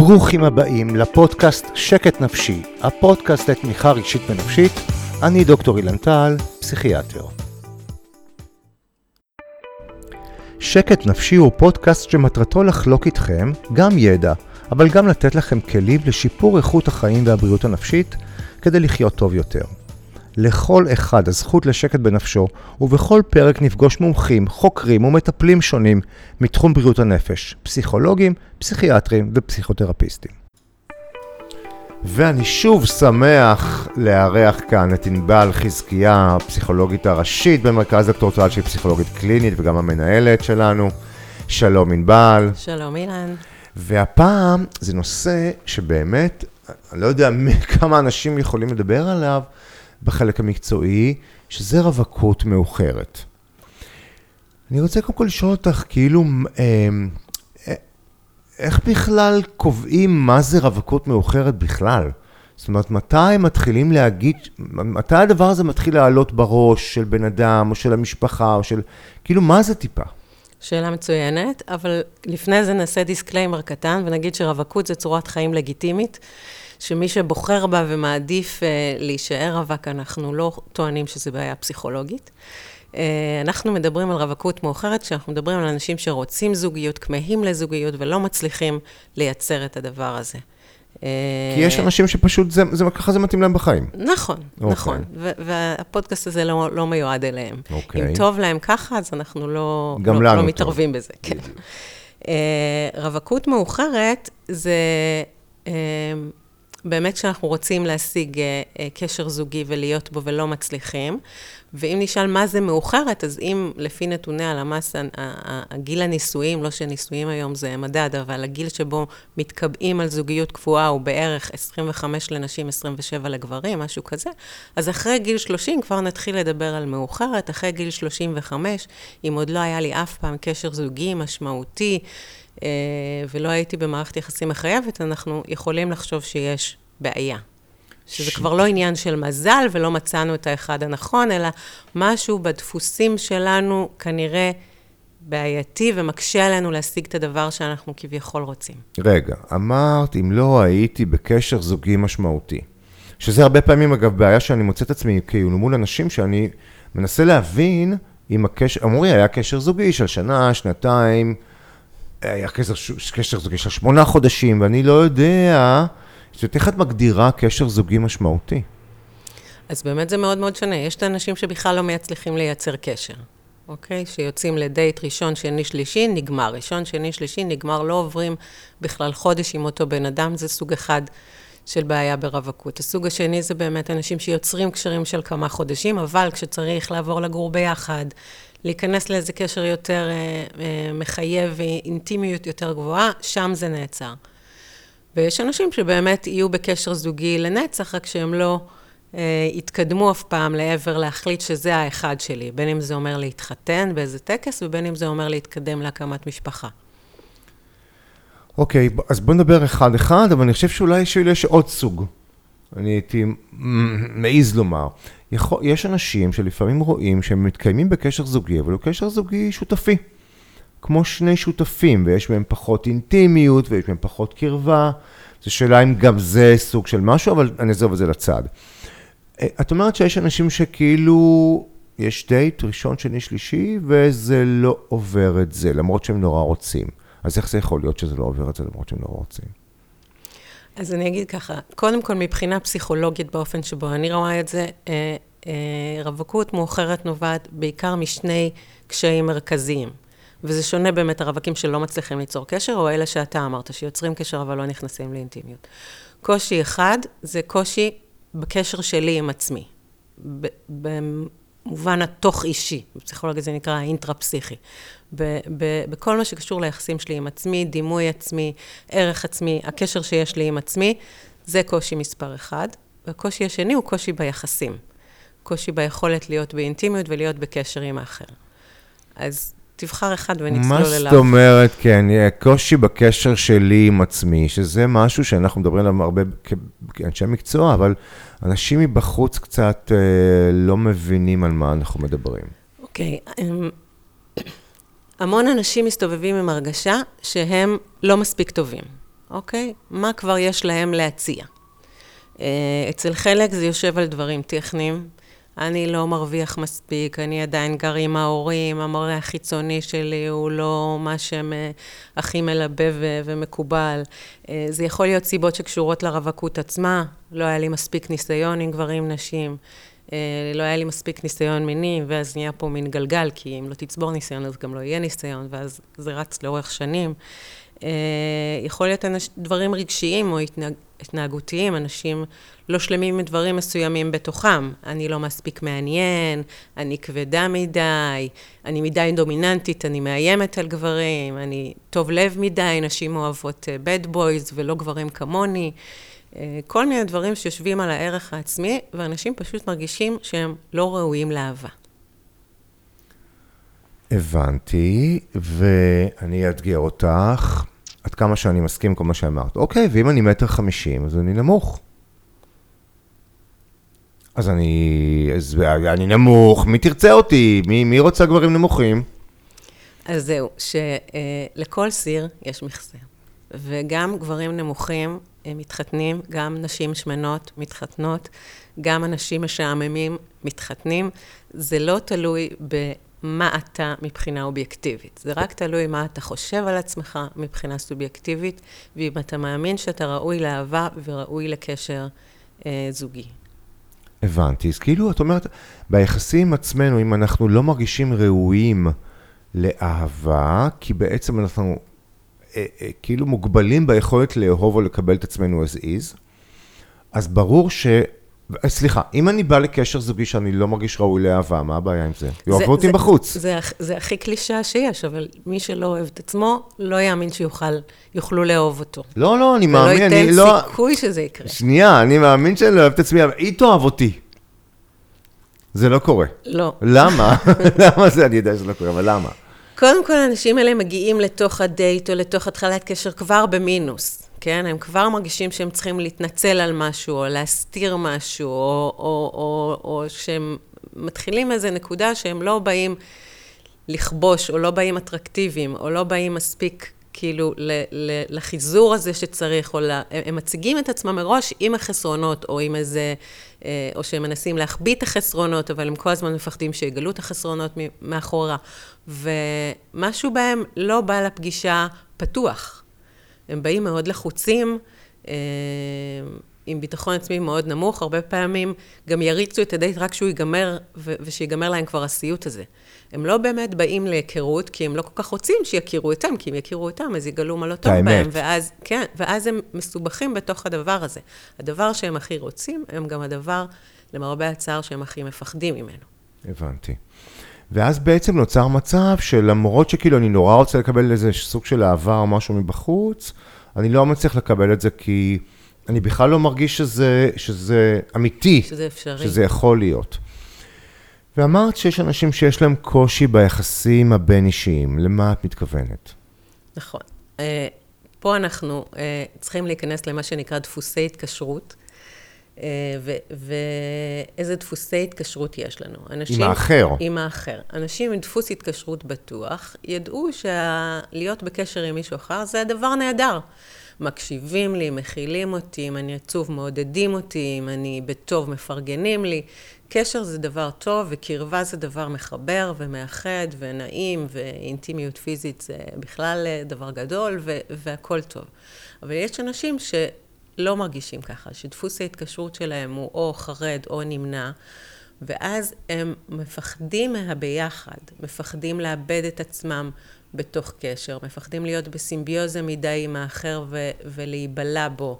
ברוכים הבאים לפודקאסט שקט נפשי, הפודקאסט לתמיכה רגשית ונפשית. אני דוקטור אילן טל, פסיכיאטר. שקט נפשי הוא פודקאסט שמטרתו לחלוק איתכם גם ידע, אבל גם לתת לכם כלים לשיפור איכות החיים והבריאות הנפשית כדי לחיות טוב יותר. לכל אחד הזכות לשקט בנפשו, ובכל פרק נפגוש מומחים, חוקרים ומטפלים שונים מתחום בריאות הנפש, פסיכולוגים, פסיכיאטרים ופסיכותרפיסטים. ואני שוב שמח לארח כאן את ענבל חזקיה, הפסיכולוגית הראשית במרכז דוקטורטואל של פסיכולוגית קלינית וגם המנהלת שלנו. שלום ענבל. שלום אילן. והפעם זה נושא שבאמת, אני לא יודע כמה אנשים יכולים לדבר עליו, בחלק המקצועי, שזה רווקות מאוחרת. אני רוצה קודם כל לשאול אותך, כאילו, אמ, אה, איך בכלל קובעים מה זה רווקות מאוחרת בכלל? זאת אומרת, מתי מתחילים להגיד, מתי הדבר הזה מתחיל לעלות בראש של בן אדם, או של המשפחה, או של, כאילו, מה זה טיפה? שאלה מצוינת, אבל לפני זה נעשה disclaimer קטן, ונגיד שרווקות זה צורת חיים לגיטימית. שמי שבוחר בה ומעדיף uh, להישאר רווק, אנחנו לא טוענים שזו בעיה פסיכולוגית. Uh, אנחנו מדברים על רווקות מאוחרת, כשאנחנו מדברים על אנשים שרוצים זוגיות, כמהים לזוגיות ולא מצליחים לייצר את הדבר הזה. אה, כי יש אנשים שפשוט, זה, זה, ככה זה מתאים להם בחיים. נכון, okay. אוקיי. נכון. והפודקאסט הזה לא, לא מיועד אליהם. Okay. אוקיי. אם טוב להם ככה, אז אנחנו לא, לא, לא מתערבים בזה. כן. רווקות מאוחרת זה... באמת כשאנחנו רוצים להשיג אה, אה, קשר זוגי ולהיות בו ולא מצליחים, ואם נשאל מה זה מאוחרת, אז אם לפי נתוני הלמ"ס, הגיל הנישואים, לא שנישואים היום זה מדד, אבל הגיל שבו מתקבעים על זוגיות קבועה הוא בערך 25 לנשים, 27 לגברים, משהו כזה, אז אחרי גיל 30 כבר נתחיל לדבר על מאוחרת, אחרי גיל 35, אם עוד לא היה לי אף פעם קשר זוגי משמעותי, אה, ולא הייתי במערכת יחסים מחייבת, אנחנו יכולים לחשוב שיש בעיה. שזה ש... כבר לא עניין של מזל ולא מצאנו את האחד הנכון, אלא משהו בדפוסים שלנו כנראה בעייתי ומקשה עלינו להשיג את הדבר שאנחנו כביכול רוצים. רגע, אמרת, אם לא הייתי בקשר זוגי משמעותי, שזה הרבה פעמים, אגב, בעיה שאני מוצא את עצמי כאילו מול אנשים שאני מנסה להבין אם הקשר, אמרו לי, היה קשר זוגי של שנה, שנתיים, היה קשר, קשר זוגי של שמונה חודשים, ואני לא יודע, זאת איך את מגדירה קשר זוגי משמעותי? אז באמת זה מאוד מאוד שונה. יש את האנשים שבכלל לא מצליחים לייצר קשר, אוקיי? שיוצאים לדייט ראשון, שני, שלישי, נגמר. ראשון, שני, שלישי, נגמר, לא עוברים בכלל חודש עם אותו בן אדם, זה סוג אחד של בעיה ברווקות. הסוג השני זה באמת אנשים שיוצרים קשרים של כמה חודשים, אבל כשצריך לעבור לגור ביחד, להיכנס לאיזה קשר יותר אה, אה, מחייב ואינטימיות יותר גבוהה, שם זה נעצר. ויש אנשים שבאמת יהיו בקשר זוגי לנצח, רק שהם לא אה, יתקדמו אף פעם לעבר להחליט שזה האחד שלי, בין אם זה אומר להתחתן באיזה טקס, ובין אם זה אומר להתקדם להקמת משפחה. אוקיי, okay, אז בוא נדבר אחד-אחד, אבל אני חושב שאולי יש עוד סוג. אני הייתי מעז לומר. יכול, יש אנשים שלפעמים רואים שהם מתקיימים בקשר זוגי, אבל הוא קשר זוגי שותפי. כמו שני שותפים, ויש בהם פחות אינטימיות, ויש בהם פחות קרבה. זו שאלה אם גם זה סוג של משהו, אבל אני אעזוב את זה לצד. אה, את אומרת שיש אנשים שכאילו, יש דייט ראשון, שני, שלישי, וזה לא עובר את זה, למרות שהם נורא רוצים. אז איך זה יכול להיות שזה לא עובר את זה למרות שהם נורא רוצים? אז אני אגיד ככה, קודם כל מבחינה פסיכולוגית באופן שבו אני רואה את זה, אה, אה, רווקות מאוחרת נובעת בעיקר משני קשיים מרכזיים. וזה שונה באמת הרווקים שלא מצליחים ליצור קשר, או אלה שאתה אמרת, שיוצרים קשר אבל לא נכנסים לאינטימיות. קושי אחד זה קושי בקשר שלי עם עצמי. במובן התוך-אישי, בפסיכולוגיה זה נקרא האינטרה-פסיכי. בכל מה שקשור ליחסים שלי עם עצמי, דימוי עצמי, ערך עצמי, הקשר שיש לי עם עצמי, זה קושי מספר אחד. והקושי השני הוא קושי ביחסים. קושי ביכולת להיות באינטימיות ולהיות בקשר עם האחר. אז תבחר אחד ונצלול אליו. מה זאת אומרת, כן, קושי בקשר שלי עם עצמי, שזה משהו שאנחנו מדברים עליו הרבה כאנשי מקצוע, אבל אנשים מבחוץ קצת אה, לא מבינים על מה אנחנו מדברים. אוקיי, okay, אמ, המון אנשים מסתובבים עם הרגשה שהם לא מספיק טובים, אוקיי? מה כבר יש להם להציע? אה, אצל חלק זה יושב על דברים טכניים. אני לא מרוויח מספיק, אני עדיין גר עם ההורים, המורה החיצוני שלי הוא לא מה שהכי מלבב ומקובל. אה, זה יכול להיות סיבות שקשורות לרווקות עצמה, לא היה לי מספיק ניסיון עם גברים, נשים, אה, לא היה לי מספיק ניסיון מיני, ואז נהיה פה מין גלגל, כי אם לא תצבור ניסיון אז גם לא יהיה ניסיון, ואז זה רץ לאורך שנים. אה, יכול להיות אנש, דברים רגשיים או התנהג, התנהגותיים, אנשים לא שלמים עם דברים מסוימים בתוכם. אני לא מספיק מעניין, אני כבדה מדי, אני מדי דומיננטית, אני מאיימת על גברים, אני טוב לב מדי, נשים אוהבות בד uh, בויז ולא גברים כמוני. Uh, כל מיני דברים שיושבים על הערך העצמי, ואנשים פשוט מרגישים שהם לא ראויים לאהבה. הבנתי, ואני אאתגר אותך. עד כמה שאני מסכים עם כל מה שאמרת. אוקיי, ואם אני מטר חמישים, אז אני נמוך. אז אני, אז אני נמוך, מי תרצה אותי? מי, מי רוצה גברים נמוכים? אז זהו, שלכל סיר יש מכסה. וגם גברים נמוכים מתחתנים, גם נשים שמנות מתחתנות, גם אנשים משעממים מתחתנים. זה לא תלוי ב... מה אתה מבחינה אובייקטיבית. זה רק תלוי מה אתה חושב על עצמך מבחינה סובייקטיבית, ואם אתה מאמין שאתה ראוי לאהבה וראוי לקשר אה, זוגי. הבנתי. אז כאילו, את אומרת, ביחסים עצמנו, אם אנחנו לא מרגישים ראויים לאהבה, כי בעצם אנחנו אה, אה, כאילו מוגבלים ביכולת לאהוב או לקבל את עצמנו as is, אז ברור ש... סליחה, אם אני בא לקשר זוגי שאני לא מרגיש ראוי לאהבה, מה הבעיה עם זה? יאהבו אותי בחוץ. זה, זה, זה הכי קלישאה שיש, אבל מי שלא אוהב את עצמו, לא יאמין שיוכלו לאהוב אותו. לא, לא, אני מאמין, אני לא... ולא ייתן סיכוי שזה יקרה. שנייה, אני מאמין שאני לא אוהב את עצמי, אבל היא תאהב אותי. זה לא קורה. לא. למה? למה זה, אני יודע שזה לא קורה, אבל למה? קודם כל, האנשים האלה מגיעים לתוך הדייט או לתוך התחלת קשר כבר במינוס. כן? הם כבר מרגישים שהם צריכים להתנצל על משהו, או להסתיר משהו, או, או, או, או שהם מתחילים איזו נקודה שהם לא באים לכבוש, או לא באים אטרקטיביים, או לא באים מספיק כאילו ל, ל, לחיזור הזה שצריך, או לה, הם מציגים את עצמם מראש עם החסרונות, או עם איזה, אה, או שהם מנסים להחביא את החסרונות, אבל הם כל הזמן מפחדים שיגלו את החסרונות מאחורה. ומשהו בהם לא בא לפגישה פתוח. הם באים מאוד לחוצים, אה, עם ביטחון עצמי מאוד נמוך, הרבה פעמים גם יריצו את הדייט רק כשהוא ייגמר, ושיגמר להם כבר הסיוט הזה. הם לא באמת באים להיכרות, כי הם לא כל כך רוצים שיכירו אותם, כי אם יכירו אותם, אז יגלו מה לא טוב בהם, ואז, כן, ואז הם מסובכים בתוך הדבר הזה. הדבר שהם הכי רוצים, הם גם הדבר, למרבה הצער, שהם הכי מפחדים ממנו. הבנתי. ואז בעצם נוצר מצב שלמרות שכאילו אני נורא רוצה לקבל איזה סוג של אהבה או משהו מבחוץ, אני לא מצליח לקבל את זה כי אני בכלל לא מרגיש שזה, שזה אמיתי. שזה אפשרי. שזה יכול להיות. ואמרת שיש אנשים שיש להם קושי ביחסים הבין-אישיים. למה את מתכוונת? נכון. אה, פה אנחנו אה, צריכים להיכנס למה שנקרא דפוסי התקשרות. אה, ואיזה דפוסי התקשרות יש לנו. אנשים, עם האחר. עם האחר. אנשים עם דפוס התקשרות בטוח, ידעו שלהיות בקשר עם מישהו אחר זה הדבר נהדר. מקשיבים לי, מכילים אותי, אם אני עצוב מעודדים אותי, אם אני בטוב מפרגנים לי. קשר זה דבר טוב, וקרבה זה דבר מחבר ומאחד ונעים, ואינטימיות פיזית זה בכלל דבר גדול, והכול טוב. אבל יש אנשים ש... לא מרגישים ככה, שדפוס ההתקשרות שלהם הוא או חרד או נמנע, ואז הם מפחדים מהביחד, מפחדים לאבד את עצמם בתוך קשר, מפחדים להיות בסימביוזה מדי עם האחר ו- ולהיבלע בו.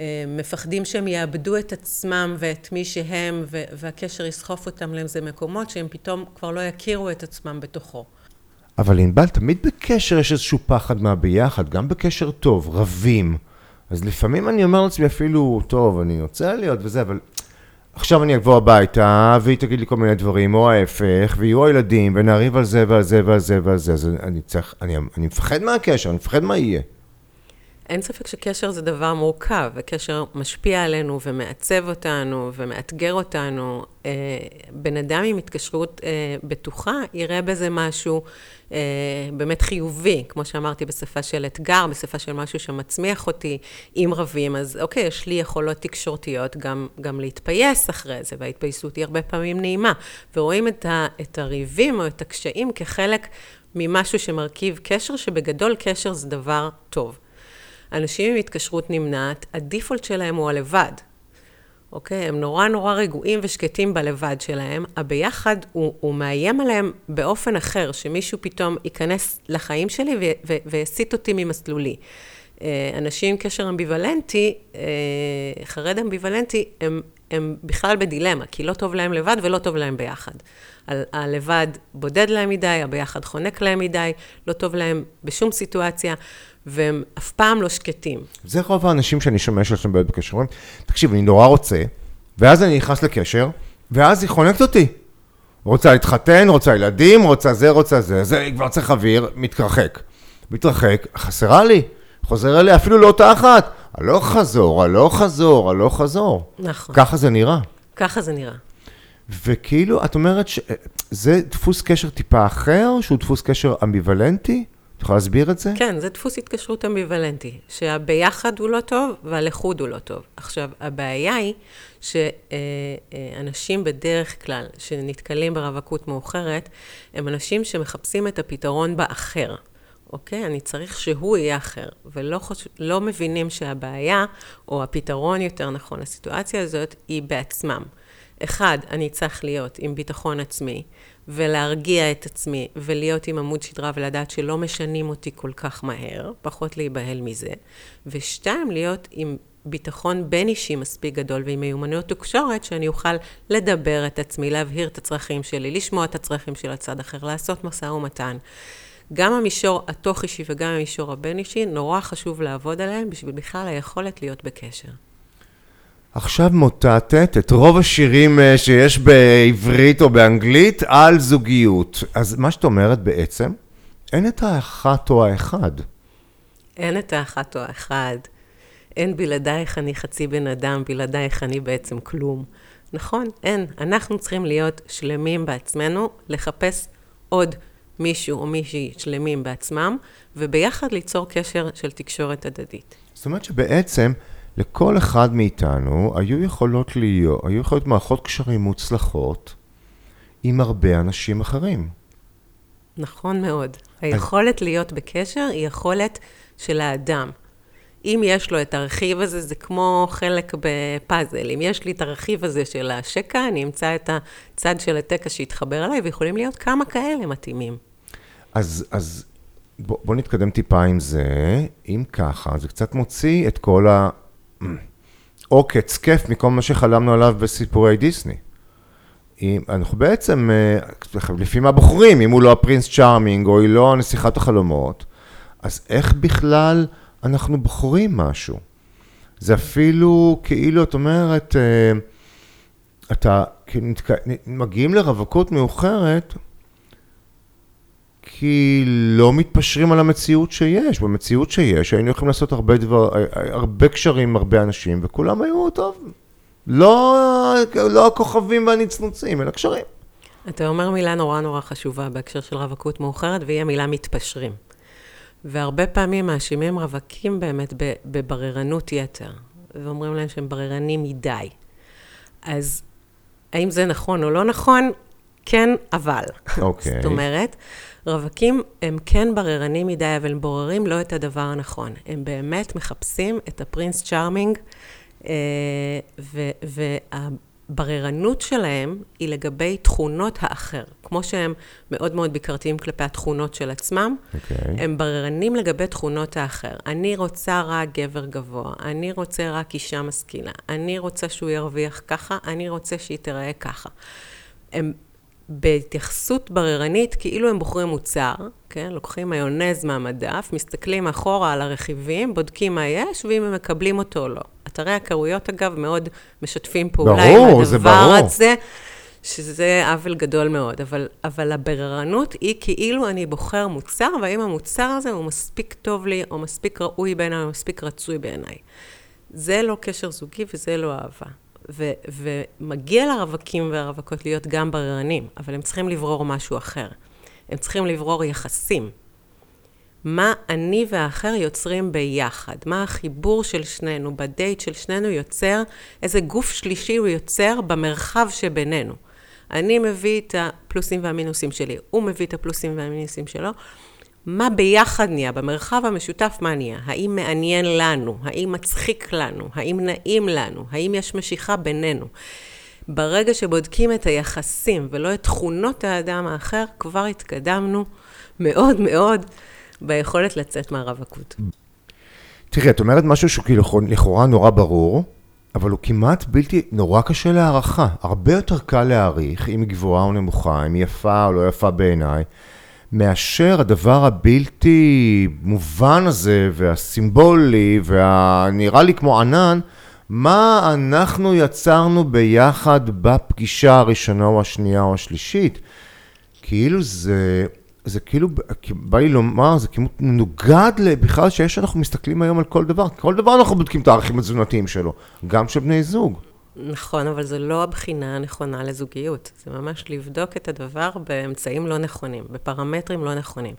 אה, מפחדים שהם יאבדו את עצמם ואת מי שהם, ו- והקשר יסחוף אותם לאיזה מקומות שהם פתאום כבר לא יכירו את עצמם בתוכו. אבל ענבל, תמיד בקשר יש איזשהו פחד מהביחד, גם בקשר טוב, רבים. אז לפעמים אני אומר לעצמי אפילו, טוב, אני רוצה להיות וזה, אבל עכשיו אני אבוא הביתה, והיא תגיד לי כל מיני דברים, או ההפך, ויהיו הילדים, ונריב על זה ועל זה ועל זה ועל זה, אז אני צריך, אני, אני מפחד מהקשר, אני מפחד מה יהיה. אין ספק שקשר זה דבר מורכב, וקשר משפיע עלינו ומעצב אותנו ומאתגר אותנו. אה, בן אדם עם התקשרות אה, בטוחה יראה בזה משהו אה, באמת חיובי, כמו שאמרתי, בשפה של אתגר, בשפה של משהו שמצמיח אותי. אם רבים, אז אוקיי, יש לי יכולות תקשורתיות גם, גם להתפייס אחרי זה, וההתפייסות היא הרבה פעמים נעימה. ורואים את, ה, את הריבים או את הקשיים כחלק ממשהו שמרכיב קשר, שבגדול קשר זה דבר טוב. אנשים עם התקשרות נמנעת, הדיפולט שלהם הוא הלבד. אוקיי? הם נורא נורא רגועים ושקטים בלבד שלהם. הביחד הוא, הוא מאיים עליהם באופן אחר, שמישהו פתאום ייכנס לחיים שלי ויסיט אותי ממסלולי. אה, אנשים עם קשר אמביוולנטי, אה, חרד אמביוולנטי, הם, הם בכלל בדילמה, כי לא טוב להם לבד ולא טוב להם ביחד. הלבד בודד להם מדי, הביחד חונק להם מדי, לא טוב להם בשום סיטואציה. והם אף פעם לא שקטים. זה רוב האנשים שאני שומע שיש להם בעיות בקשר. תקשיב, אני נורא רוצה, ואז אני נכנס לקשר, ואז היא חונקת אותי. רוצה להתחתן, רוצה ילדים, רוצה זה, רוצה זה, זה כבר צריך אוויר, מתרחק. מתרחק, חסרה לי. חוזר אליה אפילו לאותה אחת. הלוך חזור, הלוך חזור, הלוך חזור. נכון. ככה זה נראה. ככה זה נראה. וכאילו, את אומרת שזה דפוס קשר טיפה אחר, שהוא דפוס קשר אמביוולנטי? את יכולה להסביר את זה? כן, זה דפוס התקשרות אמביוולנטי, שהביחד הוא לא טוב והלחוד הוא לא טוב. עכשיו, הבעיה היא שאנשים בדרך כלל, שנתקלים ברווקות מאוחרת, הם אנשים שמחפשים את הפתרון באחר. אוקיי? אני צריך שהוא יהיה אחר, ולא חוש... לא מבינים שהבעיה, או הפתרון יותר נכון לסיטואציה הזאת, היא בעצמם. אחד, אני צריך להיות עם ביטחון עצמי. ולהרגיע את עצמי, ולהיות עם עמוד שדרה ולדעת שלא משנים אותי כל כך מהר, פחות להיבהל מזה. ושתיים, להיות עם ביטחון בין אישי מספיק גדול ועם מיומנויות תקשורת, שאני אוכל לדבר את עצמי, להבהיר את הצרכים שלי, לשמוע את הצרכים של הצד אחר, לעשות משא ומתן. גם המישור התוך אישי וגם המישור הבין אישי, נורא חשוב לעבוד עליהם בשביל בכלל היכולת להיות בקשר. עכשיו מוטטת את רוב השירים אה, שיש בעברית או באנגלית על זוגיות. אז מה שאת אומרת בעצם, אין את האחת או האחד. אין את האחת או האחד. אין בלעדייך אני חצי בן אדם, בלעדייך אני בעצם כלום. נכון, אין. אנחנו צריכים להיות שלמים בעצמנו, לחפש עוד מישהו או מישהי שלמים בעצמם, וביחד ליצור קשר של תקשורת הדדית. זאת אומרת שבעצם... לכל אחד מאיתנו היו יכולות להיות, היו יכולות מערכות קשרים מוצלחות עם הרבה אנשים אחרים. נכון מאוד. היכולת להיות בקשר היא יכולת של האדם. אם יש לו את הרכיב הזה, זה כמו חלק בפאזל. אם יש לי את הרכיב הזה של השקע, אני אמצא את הצד של התקע שיתחבר אליי, ויכולים להיות כמה כאלה מתאימים. אז, אז בוא, בוא נתקדם טיפה עם זה. אם ככה, זה קצת מוציא את כל ה... עוקץ כיף מכל מה שחלמנו עליו בסיפורי דיסני. אם, אנחנו בעצם, אה, לפי מה בוחרים, אם הוא לא הפרינס צ'ארמינג או היא לא נסיכת החלומות, אז איך בכלל אנחנו בוחרים משהו? זה אפילו כאילו, את אומרת, אה, אתה, מגיעים לרווקות מאוחרת, כי לא מתפשרים על המציאות שיש. במציאות שיש, היינו יכולים לעשות הרבה דבר, הרבה קשרים עם הרבה אנשים, וכולם היו, טוב, לא, לא הכוכבים והנצנוצים, אלא קשרים. אתה אומר מילה נורא נורא חשובה בהקשר של רווקות מאוחרת, והיא המילה מתפשרים. והרבה פעמים מאשימים רווקים באמת בבררנות יתר, ואומרים להם שהם בררנים מדי. אז האם זה נכון או לא נכון? כן, אבל. אוקיי. Okay. זאת אומרת, רווקים הם כן בררנים מדי, אבל הם בוררים לא את הדבר הנכון. הם באמת מחפשים את הפרינס צ'ארמינג, אה, והבררנות שלהם היא לגבי תכונות האחר. כמו שהם מאוד מאוד ביקרתיים כלפי התכונות של עצמם, okay. אוקיי. הם בררנים לגבי תכונות האחר. אני רוצה רק גבר גבוה, אני רוצה רק אישה משכילה, אני רוצה שהוא ירוויח ככה, אני רוצה שהיא תיראה ככה. הם בהתייחסות בררנית, כאילו הם בוחרים מוצר, כן? לוקחים מיונז מהמדף, מסתכלים אחורה על הרכיבים, בודקים מה יש, ואם הם מקבלים אותו או לא. אתרי הכרויות, אגב, מאוד משתפים פעולה ברור, עם הדבר הזה, שזה עוול גדול מאוד, אבל, אבל הבררנות היא כאילו אני בוחר מוצר, והאם המוצר הזה הוא מספיק טוב לי, או מספיק ראוי בעיניי, או מספיק רצוי בעיניי. זה לא קשר זוגי וזה לא אהבה. ו, ומגיע לרווקים והרווקות להיות גם בררנים, אבל הם צריכים לברור משהו אחר. הם צריכים לברור יחסים. מה אני והאחר יוצרים ביחד, מה החיבור של שנינו, בדייט של שנינו יוצר, איזה גוף שלישי הוא יוצר במרחב שבינינו. אני מביא את הפלוסים והמינוסים שלי, הוא מביא את הפלוסים והמינוסים שלו. מה ביחד נהיה, במרחב המשותף מה נהיה? האם מעניין לנו? האם מצחיק לנו? האם נעים לנו? האם יש משיכה בינינו? ברגע שבודקים את היחסים ולא את תכונות האדם האחר, כבר התקדמנו מאוד מאוד ביכולת לצאת מהרווקות. תראי, את אומרת משהו שהוא כאילו לכאורה נורא ברור, אבל הוא כמעט בלתי, נורא קשה להערכה. הרבה יותר קל להעריך אם היא גבוהה או נמוכה, אם היא יפה או לא יפה בעיניי, מאשר הדבר הבלתי מובן הזה, והסימבולי, והנראה לי כמו ענן, מה אנחנו יצרנו ביחד בפגישה הראשונה או השנייה או השלישית. כאילו זה, זה כאילו, בא לי לומר, זה כאילו מנוגד בכלל שיש אנחנו מסתכלים היום על כל דבר. כל דבר אנחנו בודקים את הערכים התזונתיים שלו, גם של בני זוג. נכון, אבל זו לא הבחינה הנכונה לזוגיות. זה ממש לבדוק את הדבר באמצעים לא נכונים, בפרמטרים לא נכונים.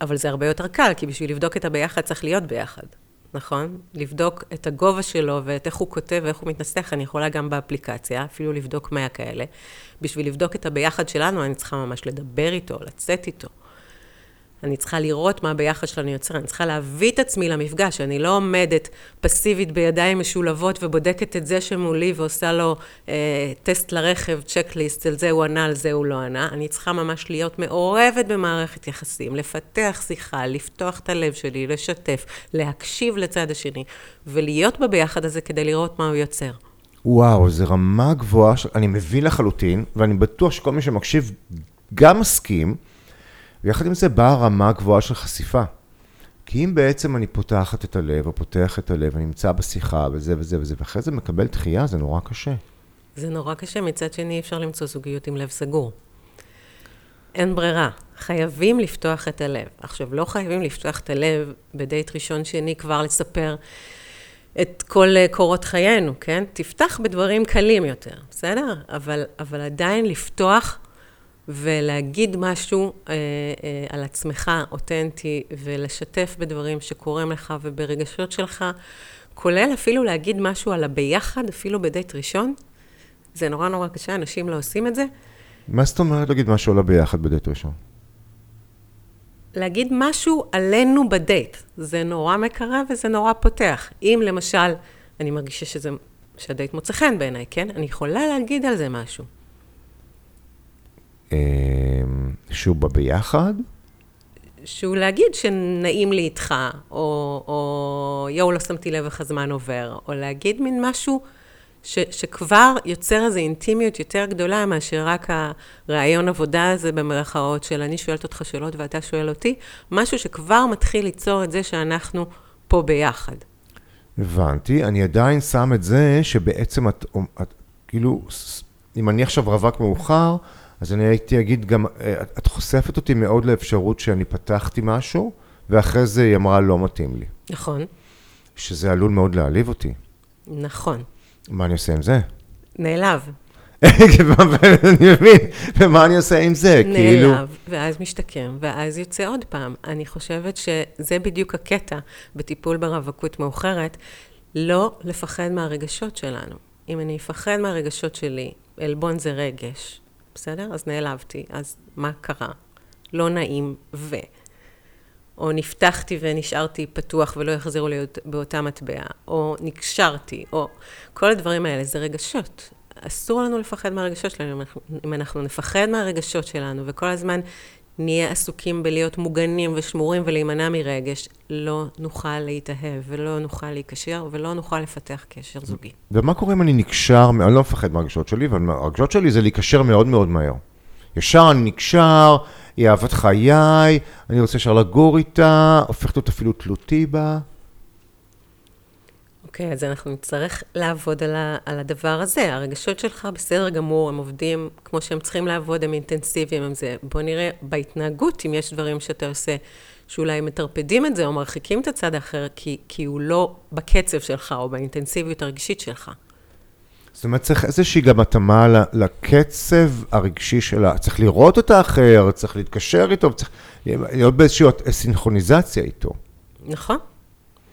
אבל זה הרבה יותר קל, כי בשביל לבדוק את הביחד צריך להיות ביחד. נכון? לבדוק את הגובה שלו ואת איך הוא כותב ואיך הוא מתנסח, אני יכולה גם באפליקציה, אפילו לבדוק מאה כאלה. בשביל לבדוק את הביחד שלנו, אני צריכה ממש לדבר איתו, לצאת איתו. אני צריכה לראות מה ביחד שלנו יוצר, אני צריכה להביא את עצמי למפגש, אני לא עומדת פסיבית בידיים משולבות ובודקת את זה שמולי ועושה לו אה, טסט לרכב, צ'קליסט, על זה הוא ענה, על זה הוא לא ענה. אני צריכה ממש להיות מעורבת במערכת יחסים, לפתח שיחה, לפתוח את הלב שלי, לשתף, להקשיב לצד השני, ולהיות בביחד הזה כדי לראות מה הוא יוצר. וואו, זו רמה גבוהה, ש... אני מבין לחלוטין, ואני בטוח שכל מי שמקשיב גם מסכים. ויחד עם זה באה רמה גבוהה של חשיפה. כי אם בעצם אני פותחת את הלב, או פותח את הלב, אני נמצא בשיחה, וזה וזה וזה, ואחרי זה מקבל דחייה, זה נורא קשה. זה נורא קשה, מצד שני אפשר למצוא זוגיות עם לב סגור. אין ברירה, חייבים לפתוח את הלב. עכשיו, לא חייבים לפתוח את הלב בדייט ראשון, שני, כבר לספר את כל קורות חיינו, כן? תפתח בדברים קלים יותר, בסדר? אבל, אבל עדיין לפתוח ולהגיד משהו אה, אה, על עצמך אותנטי, ולשתף בדברים שקורים לך וברגשות שלך, כולל אפילו להגיד משהו על הביחד, אפילו בדייט ראשון. זה נורא נורא קשה, אנשים לא עושים את זה. מה זאת אומרת להגיד משהו על הביחד בדייט ראשון? להגיד משהו עלינו בדייט. זה נורא מקרב וזה נורא פותח. אם למשל, אני מרגישה שזה, שהדייט מוצא חן בעיניי, כן? אני יכולה להגיד על זה משהו. אמ, שהוא בא ביחד? שהוא להגיד שנעים לי איתך, או, או יואו, לא שמתי לב איך הזמן עובר, או להגיד מין משהו ש, שכבר יוצר איזו אינטימיות יותר גדולה מאשר רק הרעיון עבודה הזה במרכאות של אני שואלת אותך שאלות ואתה שואל אותי, משהו שכבר מתחיל ליצור את זה שאנחנו פה ביחד. הבנתי, אני עדיין שם את זה שבעצם את, את כאילו, אם אני עכשיו רווק מאוחר, אז אני הייתי אגיד גם, אה, את חושפת אותי מאוד לאפשרות שאני פתחתי משהו, ואחרי זה היא אמרה, לא מתאים לי. נכון. שזה עלול מאוד להעליב אותי. נכון. מה אני עושה עם זה? נעלב. אני מבין, ומה אני עושה עם זה? נעלב, כאילו... ואז משתקם, ואז יוצא עוד פעם. אני חושבת שזה בדיוק הקטע בטיפול ברווקות מאוחרת, לא לפחד מהרגשות שלנו. אם אני אפחד מהרגשות שלי, עלבון זה רגש, בסדר? אז נעלבתי, אז מה קרה? לא נעים ו... או נפתחתי ונשארתי פתוח ולא יחזרו לי באותה מטבע, או נקשרתי, או כל הדברים האלה, זה רגשות. אסור לנו לפחד מהרגשות שלנו. אם אנחנו נפחד מהרגשות שלנו וכל הזמן נהיה עסוקים בלהיות מוגנים ושמורים ולהימנע מרגש, לא נוכל להתאהב ולא נוכל להיקשר ולא נוכל לפתח קשר זוגי. ומה קורה אם אני נקשר, אני לא מפחד מהרגשות שלי, אבל הרגשות שלי זה להיקשר מאוד מאוד מהר. ישר אני נקשר, היא אהבת חיי, אני רוצה ישר לגור איתה, הופכת להיות אפילו תלותי בה. אוקיי, okay, אז אנחנו נצטרך לעבוד על, ה, על הדבר הזה. הרגשות שלך בסדר גמור, הם עובדים כמו שהם צריכים לעבוד, הם אינטנסיביים, הם זה. בוא נראה בהתנהגות, אם יש דברים שאתה עושה שאולי מטרפדים את זה או מרחיקים את הצד האחר, כי, כי הוא לא בקצב שלך או באינטנסיביות הרגשית שלך. זאת אומרת, צריך איזושהי גם התאמה לקצב הרגשי שלה. צריך לראות את האחר, צריך להתקשר איתו, צריך להיות באיזושהי סינכרוניזציה איתו. נכון.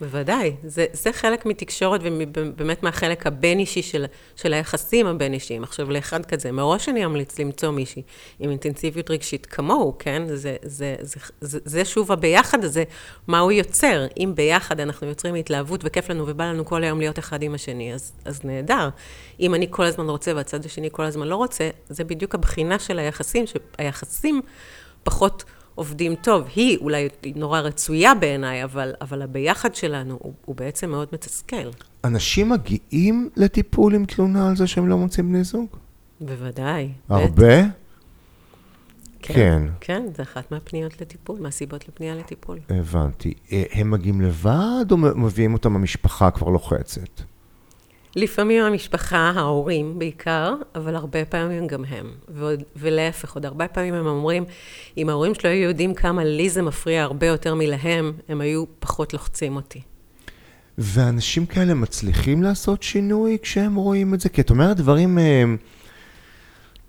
בוודאי, זה, זה חלק מתקשורת ובאמת מהחלק הבין-אישי של, של היחסים הבין-אישיים. עכשיו, לאחד כזה, מראש אני אמליץ למצוא מישהי עם אינטנסיביות רגשית כמוהו, כן? זה, זה, זה, זה, זה, שוב הביחד הזה, מה הוא יוצר. אם ביחד אנחנו יוצרים התלהבות וכיף לנו ובא לנו כל היום להיות אחד עם השני, אז, אז נהדר. אם אני כל הזמן רוצה והצד השני כל הזמן לא רוצה, זה בדיוק הבחינה של היחסים, שהיחסים פחות... עובדים טוב. היא אולי נורא רצויה בעיניי, אבל, אבל הביחד שלנו הוא, הוא בעצם מאוד מתסכל. אנשים מגיעים לטיפול עם תלונה על זה שהם לא מוצאים בני זוג? בוודאי. הרבה? כן. כן, כן, זה אחת מהפניות לטיפול, מהסיבות לפנייה לטיפול. הבנתי. אה, הם מגיעים לבד או מביאים אותם המשפחה כבר לוחצת? לפעמים המשפחה, ההורים בעיקר, אבל הרבה פעמים גם הם. ועוד, ולהפך, עוד הרבה פעמים הם אומרים, אם ההורים שלו היו יודעים כמה לי זה מפריע הרבה יותר מלהם, הם היו פחות לוחצים אותי. ואנשים כאלה מצליחים לעשות שינוי כשהם רואים את זה? כי את אומרת דברים, אה,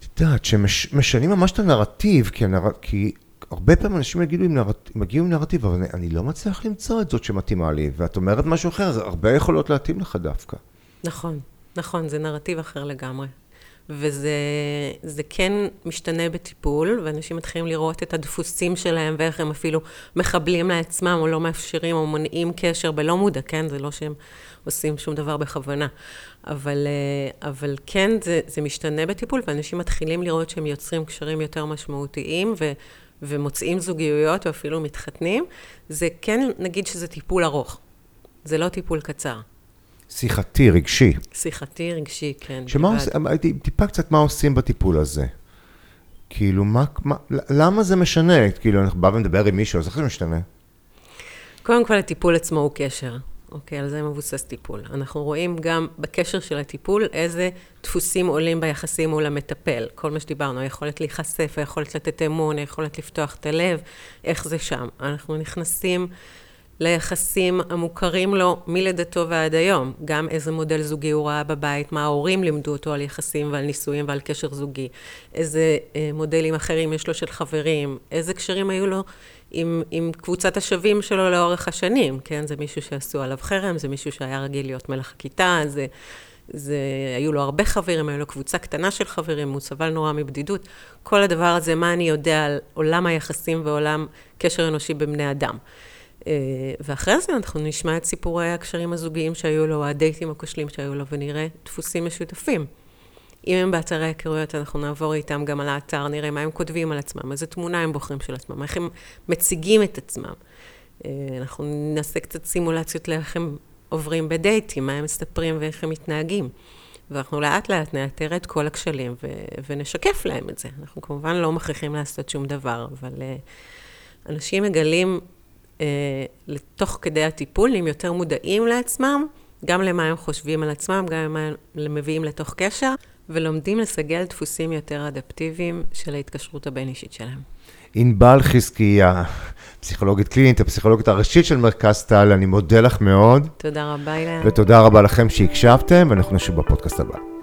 את יודעת, שמשנים ממש את הנרטיב, כי, הנר... כי הרבה פעמים אנשים יגידו עם נרט... מגיעים עם נרטיב, אבל אני, אני לא מצליח למצוא את זאת שמתאימה לי, ואת אומרת משהו אחר, הרבה יכולות להתאים לך דווקא. נכון, נכון, זה נרטיב אחר לגמרי. וזה כן משתנה בטיפול, ואנשים מתחילים לראות את הדפוסים שלהם ואיך הם אפילו מחבלים לעצמם או לא מאפשרים או מונעים קשר בלא מודע, כן? זה לא שהם עושים שום דבר בכוונה. אבל, אה, אבל כן, זה, זה משתנה בטיפול, ואנשים מתחילים לראות שהם יוצרים קשרים יותר משמעותיים ו, ומוצאים זוגיות או אפילו מתחתנים. זה כן, נגיד שזה טיפול ארוך. זה לא טיפול קצר. שיחתי, רגשי. שיחתי, רגשי, כן. שמה עושים, הייתי טיפה קצת מה עושים בטיפול הזה. כאילו, מה, מה, למה זה משנה? כאילו, אנחנו בא ומדבר עם מישהו, אז איך זה משתנה? קודם כל, הטיפול עצמו הוא קשר. אוקיי, על זה מבוסס טיפול. אנחנו רואים גם בקשר של הטיפול איזה דפוסים עולים ביחסים מול המטפל. כל מה שדיברנו, היכולת להיחשף, היכולת לתת אמון, היכולת לפתוח את הלב, איך זה שם. אנחנו נכנסים ליחסים המוכרים לו מלידתו ועד היום. גם איזה מודל זוגי הוא ראה בבית, מה ההורים לימדו אותו על יחסים ועל נישואים ועל קשר זוגי, איזה אה, מודלים אחרים יש לו של חברים, איזה קשרים היו לו עם, עם קבוצת השווים שלו לאורך השנים, כן? זה מישהו שעשו עליו חרם, זה מישהו שהיה רגיל להיות מלך הכיתה, זה... זה, היו לו הרבה חברים, היו לו קבוצה קטנה של חברים, הוא סבל נורא מבדידות. כל הדבר הזה, מה אני יודע על עולם היחסים ועולם קשר אנושי בבני אדם. אה, ואחרי זה אנחנו נשמע את סיפורי הקשרים הזוגיים שהיו לו, הדייטים הכושלים שהיו לו, ונראה דפוסים משותפים. אם הם באתרי היכרויות, אנחנו נעבור איתם גם על האתר, נראה מה הם כותבים על עצמם, איזה תמונה הם בוחרים של עצמם, איך הם מציגים את עצמם. אה, אנחנו נעשה קצת סימולציות לאיך הם עוברים בדייטים, מה הם מספרים ואיך הם מתנהגים. ואנחנו לאט לאט נאתר את כל הכשלים ו- ונשקף להם את זה. אנחנו כמובן לא מכריחים לעשות שום דבר, אבל uh, אנשים מגלים לתוך כדי הטיפול, נהיים יותר מודעים לעצמם, גם למה הם חושבים על עצמם, גם למה הם מביאים לתוך קשר, ולומדים לסגל דפוסים יותר אדפטיביים של ההתקשרות הבין-אישית שלהם. ענבל חזקיה, פסיכולוגית קלינית, הפסיכולוגית הראשית של מרכז טל, אני מודה לך מאוד. תודה רבה, אילן. ותודה רבה לכם שהקשבתם, ואנחנו נשוב בפודקאסט הבא.